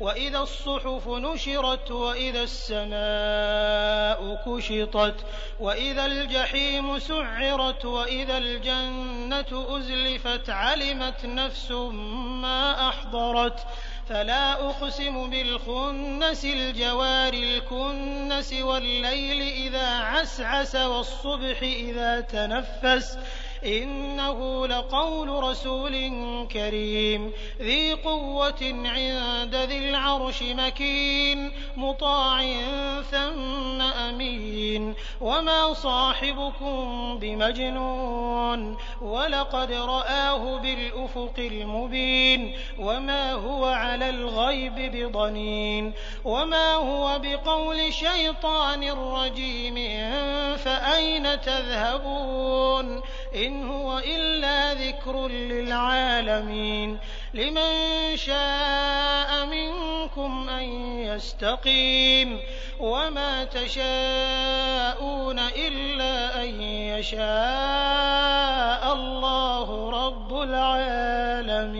وإذا الصحف نشرت وإذا السماء كشطت وإذا الجحيم سعرت وإذا الجنة أزلفت علمت نفس ما أحضرت فلا أقسم بالخنس الجوار الكنس والليل إذا عسعس والصبح إذا تنفس إِنَّهُ لَقَوْلُ رَسُولٍ كَرِيمٍ. ذِي قُوَّةٍ عِندَ ذِي الْعَرْشِ مَكِينٍ مُّطَاعٍ ثَمَّ أَمِينٍ. وَمَا صَاحِبُكُم بِمَجْنُونٍ وَلَقَدْ رَآهُ بِالْأُفُقِ الْمُبِينِ. وَمَا هُوَ عَلَى الْغَيْبِ بِضَنِينٍ. وَمَا هُوَ بِقَوْلِ شَيْطَانٍ رَّجِيمٍ فَأَيْنَ تَذْهَبُونَ؟ إِنْ هُوَ إِلَّا ذِكْرٌ لِّلْعَالَمِينَ لِمَن شَاءَ مِنكُمْ أَن يَسْتَقِيمَ وَمَا تَشَاءُونَ إِلَّا أَن يَشَاءَ اللَّهُ رَبُّ الْعَالَمِينَ